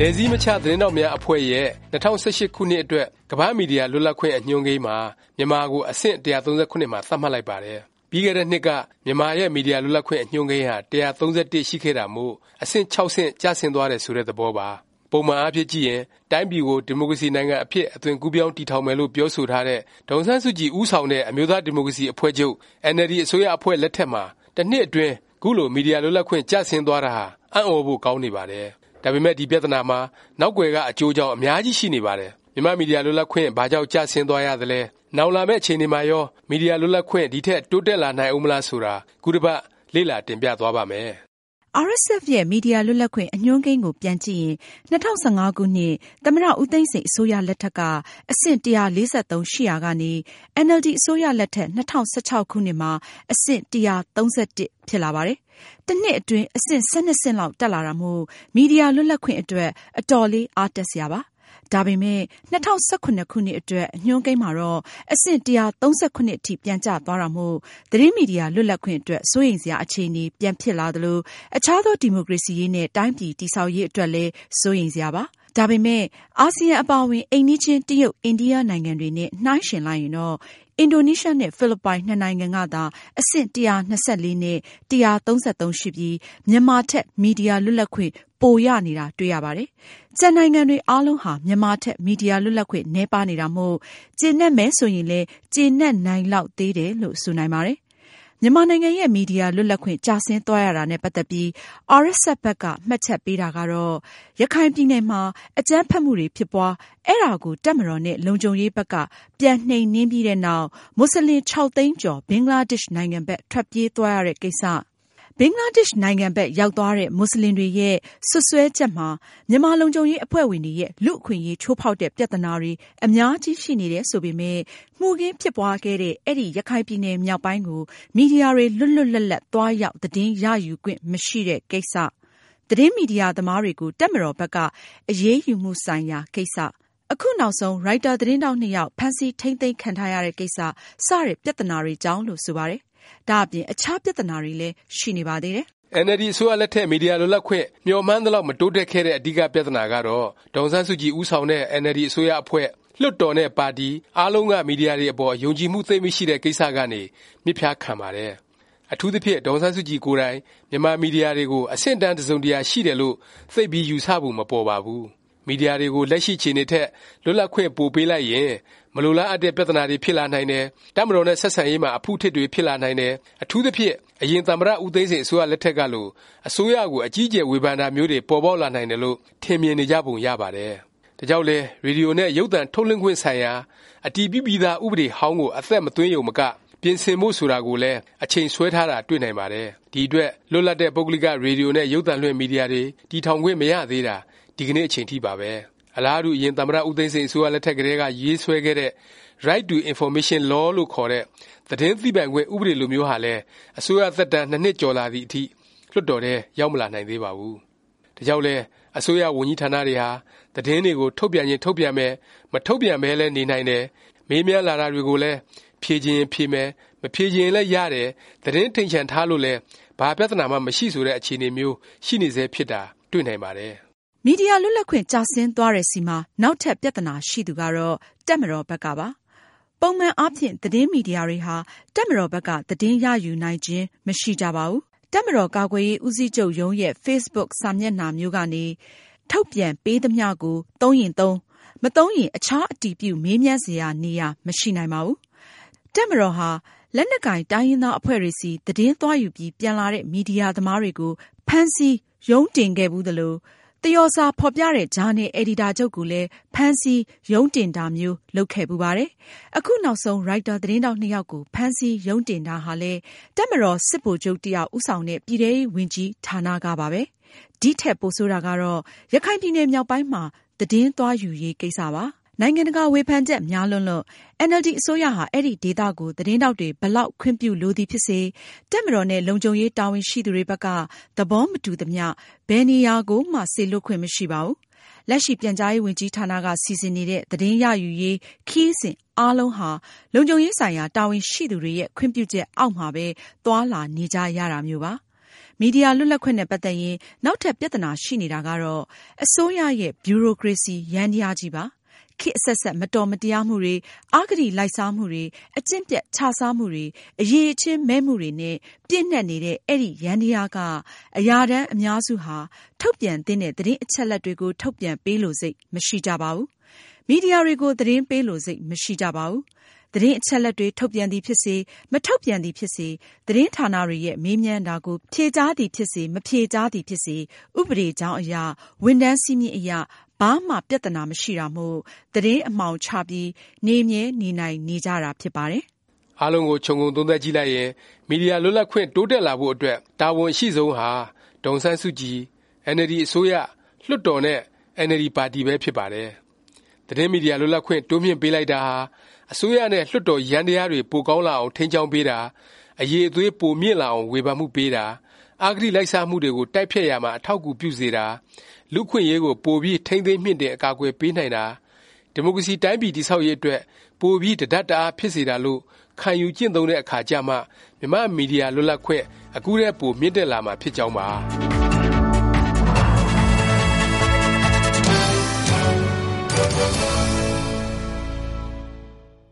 နယ်စည်းမခြားသတင်းထောက်များအဖွဲ့ရဲ့၂၀၁၈ခုနှစ်အတွက်ကမ္ဘာ့မီဒီယာလွတ်လပ်ခွင့်အညွှန်းကိန်းမှာမြန်မာကိုအဆင့်၁၃၇မှာသတ်မှတ်လိုက်ပါတယ်။ပြီးခဲ့တဲ့နှစ်ကမြန်မာရဲ့မီဒီယာလွတ်လပ်ခွင့်အညွှန်းကိန်းဟာ၁၃၁ရှိခဲ့တာမို့အဆင့်၆ဆင့်ကျဆင်းသွားတယ်ဆိုတဲ့သဘောပါ။ပုံမှန်အားဖြင့်ကြည့်ရင်တိုင်းပြည်ကိုဒီမိုကရေစီနိုင်ငံအဖြစ်အသွင်ကူးပြောင်းတည်ထောင်မယ်လို့ပြောဆိုထားတဲ့ဒေါ်အောင်ဆန်းစုကြည်ဦးဆောင်တဲ့အမျိုးသားဒီမိုကရေစီအဖွဲ့ချုပ်အင်န်အယ်လ်ဒီအစိုးရအဖွဲ့လက်ထက်မှာတစ်နှစ်အတွင်းခုလိုမီဒီယာလွတ်လပ်ခွင့်ကျဆင်းသွားတာဟာအံ့သြဖို့ကောင်းနေပါတယ်။ ဒါပေမယ့်ဒီပြသနာမှာနောက်ကွယ်ကအကျိုးကြောင့်အများကြီးရှိနေပါတယ်။မြန်မာ့မီဒီယာလွတ်လပ်ခွင့်ဘာကြောင့်ကျဆင်းသွားရသလဲ၊နောင်လာမယ့်အခြေအနေမှာရောမီဒီယာလွတ်လပ်ခွင့်ဒီထက်တိုးတက်လာနိုင်ဦးမလားဆိုတာခုတစ်ပတ်လေ့လာတင်ပြသွားပါ့မယ်။ RSF ရဲ့ မီဒီယာလွတ်လပ်ခွင့် အညွှန်းကိန်းကို ပြန်ကြည့်ရင် ၂၀၁၅ ခုနှစ် သမ္မတ ဦးသိန်းစိန် အစိုးရလက်ထက်က အဆင့် ၁၄၃ ရှိရာကနေအင်န်အယ်လ်ဒီအစိုးရလက်ထက် ၂၀၁၆ ခုနှစ်မှာ အဆင့် ၁၃၁ ဖြစ်လာပါတယ်။တစ်နှစ်အတွင်း အဆင့် ၁၂ ဆင့်လောက် တက်လာတာမို့ မီဒီယာလွတ်လပ်ခွင့်အတွက် အတော်လေး အားတက်စရာပါ။ ဒါပေမယ့်၂၀၁၇ ခုနှစ်အတွက် အညွှန်းကိန်းမှာတော့ အဆင့် ၁၃၇ အထိ ပြန်ကျသွားတာမို့ သတင်းမီဒီယာ လွတ်လပ်ခွင့်အတွက် စိုးရိမ်စရာ အခြေအနေ ပြန်ဖြစ်လာသလို အခြားသော ဒီမိုကရေစီရေးနဲ့ တိုင်းပြည် တည်ဆောက်ရေး အတွက်လည်း စိုးရိမ်စရာပါ။ဒါပေမယ့် အာဆီယံ အပါအဝင် အိမ်နီးချင်း တရုတ်၊အိန္ဒိယ နိုင်ငံတွေနဲ့ နှိုင်းယှဉ်လိုက်ရင်တော့ အင်ဒိုနီးရှားနဲ့ ဖိလစ်ပိုင် နှစ်နိုင်ငံကသာ အဆင့် ၁၂၄ နဲ့ ၁၃၃ ရှိပြီး မြန်မာထက် မီဒီယာ လွတ်လပ်ခွင့် ပိုရနေတာတွေ့ရပါတယ်။ကျန်နိုင်ငံတွေအားလုံးဟာမြန်မာထက်မီဒီယာလွတ်လပ်ခွင့်နည်းပါးနေတာမို့ကျေနပ်မယ်ဆိုရင်လည်းကျေနပ်နိုင်လောက်သေးတယ်လို့ဆိုနိုင်ပါတယ်မြန်မာနိုင်ငံရဲ့မီဒီယာလွတ်လပ်ခွင့်ကျဆင်းသွားရတာနဲ့ပတ်သက်ပြီး RSF ဘက်ကမှတ်ချက်ပေးတာကတော့ရခိုင်ပြည်နယ်မှာအကြမ်းဖက်မှုတွေဖြစ်ပွား၊အဲဒါကိုတပ်မတော်နဲ့လုံခြုံရေးဘက်ကပြန်နှိမ်နင်းပြီးတဲ့နောက်မူဆလင်၆သိန်းကျော်ဘင်္ဂလားဒေ့ရှ်နိုင်ငံဘက်ထွက်ပြေးသွားရတဲ့ကိစ္စ ဘင်္ဂလားဒေ့ရှ်နိုင်ငံဘက် ရောက်သွားတဲ့မူဆလင်တွေရဲ့ စွပ်စွဲချက်မှာ မြန်မာလုံခြုံရေးအဖွဲ့ဝင်တွေရဲ့ လူ့အခွင့်အရေး ချိုးဖေါက်တဲ့ ပြသနာတွေ အများကြီးရှိနေတယ်ဆိုပေမယ့် မှုခင်းဖြစ်ပွားခဲ့တဲ့ အဲဒီ ရခိုင်ပြည်နယ်မြောက်ပိုင်းကို မီဒီယာတွေ လွတ်လွတ်လပ်လပ် သွားရောက် သတင်းရယူခွင့် မရှိတဲ့ကိစ္စ၊သတင်းမီဒီယာသမားတွေကို တပ်မတော်ဘက်က အရေးယူမှုဆိုင်ရာကိစ္စ၊အခုနောက်ဆုံး ရိုက်တာသတင်းထောက်နှစ်ယောက် ဖမ်းဆီးထိမ်းသိမ်းခံထားရတဲ့ကိစ္စ စတဲ့ ပြသနာတွေကြောင့်လို့ ဆိုပါတယ် ဒါအပြင်အခြားပြသနာတွေလည်းရှိနေပါသေးတယ်။အင်န်အယ်လ်ဒီအစိုးရလက်ထက်မီဒီယာလွတ်လပ်ခွင့်မျှော်မှန်းသလောက်မတိုးတက်ခဲ့တဲ့အဓိကပြသနာကတော့ဒေါ်အောင်ဆန်းစုကြည်ဦးဆောင်တဲ့အင်န်အယ်လ်ဒီအစိုးရအဖွဲ့၊လွှတ်တော်နဲ့ပါတီအားလုံးကမီဒီယာတွေအပေါ်ယုံကြည်မှုသိပ်မရှိတဲ့ကိစ္စကနေမြစ်ဖျားခံပါတယ်။အထူးသဖြင့်ဒေါ်အောင်ဆန်းစုကြည်ကိုယ်တိုင်မြန်မာမီဒီယာတွေကိုအဆင့်အတန်းတစ်စုံတစ်ရာရှိတယ်လို့သိပ်ပြီးယူဆပုံမပေါ်ပါဘူး။ မီဒီယာတွေကိုလက်ရှိအခြေအနေထက်လွတ်လပ်ခွင့်ပိုပေးလိုက်ရင်မလိုလားအပ်တဲ့ပြသနာတွေဖြစ်လာနိုင်တယ်၊တပ်မတော်နဲ့ဆက်ဆံရေးမှာအဖုအထစ်တွေဖြစ်လာနိုင်တယ်၊အထူးသဖြင့်အရင်သမ္မတဦးသိန်းစိန်အစိုးရလက်ထက်ကလိုအစိုးရကိုအကြီးအကျယ်ဝေဖန်တာမျိုးတွေပေါ်ပေါက်လာနိုင်တယ်လို့ထင်မြင်နေကြပုံရပါတယ်။ဒါကြောင့်လည်းရေဒီယိုနဲ့ရုပ်သံထုတ်လွှင့်ခွင့်ဆိုင်ရာအတည်ပြုပြီးသားဥပဒေဟောင်းကိုအသက်မသွင်းရုံမကပြင်ဆင်ဖို့ဆိုတာကိုလည်းအချိန်ဆွဲထားတာတွေ့နိုင်ပါတယ်။ဒီအတွက်လွတ်လပ်တဲ့ပုဂ္ဂလိကရေဒီယိုနဲ့ရုပ်သံလွှင့်မီဒီယာတွေတည်ထောင်ခွင့်မရသေးတာ ဒီကနေ့အချိန်ထိပါပဲ။အလားတူအရင်သမ္မတဦးသိန်းစိန်အစိုးရလက်ထက်ကတည်းကရေးဆွဲခဲ့တဲ့ Right to Information Law လို့ခေါ်တဲ့သတင်းသိပိုင်ခွင့်ဥပဒေလိုမျိုးဟာလည်းအစိုးရသက်တမ်း၂နှစ်ကျော်လာသည်အထိလွှတ်တော်ထဲရောက်မလာနိုင်သေးပါဘူး။ဒါကြောင့်လည်းအစိုးရဝန်ကြီးဌာနတွေဟာသတင်းတွေကိုထုတ်ပြန်ရင်ထုတ်ပြန်မယ်၊မထုတ်ပြန်ပဲလည်းနေနိုင်တယ်၊မေးမြန်းလာတာတွေကိုလည်းဖြေချင်ရင်ဖြေမယ်၊မဖြေချင်ရင်လည်းရတယ်၊သတင်းထိန်ချန်ထားလို့လည်းဘာပြသနာမှမရှိဆိုတဲ့အခြေအနေမျိုးရှိနေဆဲဖြစ်တာတွေ့နိုင်ပါတယ်။ မီဒီယာလွတ်လပ်ခွင့်ကျဆင်းသွားတယ်ဆီမှာ နောက်ထပ်ပြသနာရှိသူကတော့ တပ်မတော်ဘက်ကပါ။ပုံမှန်အားဖြင့်သတင်းမီဒီယာတွေဟာ တပ်မတော်ဘက်ကသတင်းရယူနိုင်ခြင်းမရှိကြပါဘူး။တပ်မတော်ကာကွယ်ရေးဦးစီးချုပ်ရုံးရဲ့ Facebook စာမျက်နှာမျိုးကနေထုတ်ပြန်ပေးသမျှကိုသုံးရင်သုံး၊မသုံးရင်အခြားအတည်ပြုမေးမြန်းစရာနေရာမရှိနိုင်ပါဘူး။တပ်မတော်ဟာလက်နက်ကိုင်တိုင်းရင်းသားအဖွဲ့တွေဆီသတင်းသွားယူပြီးပြန်လာတဲ့မီဒီယာသမားတွေကိုဖမ်းဆီး၊ရုံးတင်ခဲ့ဖူးသလို သရော်စာဖော်ပြတဲ့ ဂျာနယ်အယ်ဒီတာချုပ်ကိုလည်း ဖမ်းဆီး၊ရုံးတင်တာမျိုး လုပ်ခဲ့ဖူးပါတယ်။အခုနောက်ဆုံး ရိုက်တာ သတင်းထောက်နှစ်ယောက်ကို ဖမ်းဆီး၊ရုံးတင်တာဟာလည်း တပ်မတော် စစ်ဗိုလ်ချုပ်တစ်ယောက် ဦးဆောင်တဲ့ ပြည်ထဲရေးဝန်ကြီးဌာနကပါပဲ။ဒီထက် ပိုဆိုးတာကတော့ ရခိုင်ပြည်နယ်မြောက်ပိုင်းမှာ သတင်းသွားယူရေး ကိစ္စပါ။ နိုင်ငံတကာဝေဖန်ချက်များလွန်းလို့အင်န်အယ်လ်ဒီအစိုးရဟာ အဲဒီဒေသကို သတင်းထောက်တွေ ဘယ်လောက်ခွင့်ပြုလိုသည်ဖြစ်စေ တပ်မတော်နဲ့ လုံခြုံရေးတာဝန်ရှိသူတွေဘက်က သဘောမတူသမျှ ဘယ်နေရာကိုမှ စေလွှတ်ခွင့်မရှိပါဘူး။လက်ရှိ ပြန်ကြားရေးဝန်ကြီးဌာနက စီစဉ်နေတဲ့ သတင်းရယူရေး ခရီးစဉ်အားလုံးဟာ လုံခြုံရေးဆိုင်ရာ တာဝန်ရှိသူတွေရဲ့ ခွင့်ပြုချက်အောက်မှာပဲ သွားလာနေကြရတာမျိုးပါ မီဒီယာလွတ်လပ်ခွင့်နဲ့ ပတ်သက်ရင် နောက်ထပ် ပြသနာရှိနေတာကတော့ အစိုးရရဲ့ ဗျူရိုကရေစီယန္တယားကြီးပါ။ ခေတ်အဆက်ဆက် မတော်မတရားမှုတွေ၊အဂတိလိုက်စားမှုတွေ၊အကျင့်ပျက်ခြစားမှုတွေ၊အရည်အချင်းမဲ့မှုတွေနဲ့ ပြည့်နှက်နေတဲ့ အဲဒီယန္တယားက အရာထမ်းအများစုဟာ ထုတ်ပြန်သင့်တဲ့ သတင်းအချက်အလက်တွေကို ထုတ်ပြန်ပေးလိုစိတ် မရှိကြပါဘူး။ မီဒီယာတွေကို သတင်းပေးလိုစိတ်မရှိကြပါဘူး။သတင်းအချက်အလက်တွေ ထုတ်ပြန်သည်ဖြစ်စေ၊မထုတ်ပြန်သည်ဖြစ်စေ၊သတင်းဌာနတွေရဲ့ မေးမြန်းတာကို ဖြေကြားသည်ဖြစ်စေ၊မဖြေကြားသည်ဖြစ်စေ၊ဥပဒေကြောင်းအရ၊ဝန်ထမ်းစည်းမျဉ်းအရ ဘာမှ ပြသနာမရှိတာမို့ သတင်းအမှောင်ချပြီး နေမြဲနေနိုင်နေကြတာ ဖြစ်ပါတယ်။အားလုံးကို ခြုံငုံသုံးသပ်ကြည့်လိုက်ရင် မီဒီယာလွတ်လပ်ခွင့် တိုးတက်လာဖို့အတွက် တာဝန်အရှိဆုံးဟာ ဒေါ်အောင်ဆန်းစုကြည်၊အင်န်အယ်လ်ဒီ အစိုးရ၊လွှတ်တော်နဲ့ အင်န်အယ်လ်ဒီ ပါတီပဲ ဖြစ်ပါတယ်။ သတင်းမီဒီယာလွတ်လပ်ခွင့်တိုးမြှင့်ပေးလိုက်တာဟာအစိုးရနဲ့လွှတ်တော်ယန္တယားတွေပိုကောင်းလာအောင်ထိန်းကျောင်းပေးတာ၊အရည်အသွေးပိုမြင့်လာအောင်ဝေဖန်မှုပေးတာ၊အဂတိလိုက်စားမှုတွေကိုတိုက်ဖျက်ရာမှာအထောက်အကူပြုစေတာ၊လူ့အခွင့်အရေးကိုပိုပြီးထိန်းသိမ်းမြှင့်တင်အကာအကွယ်ပေးနိုင်တာ၊ဒီမိုကရေစီတိုင်းပြည်တည်ဆောက်ရေးအတွက်ပိုပြီးတစ်တတ်တအားဖြစ်စေတာလို့ခံယူကျင့်သုံးတဲ့အခါကျမှမြန်မာ့မီဒီယာလွတ်လပ်ခွင့်အခုထက်ပိုမြင့်တက်လာမှာဖြစ်ကြောင်းပါ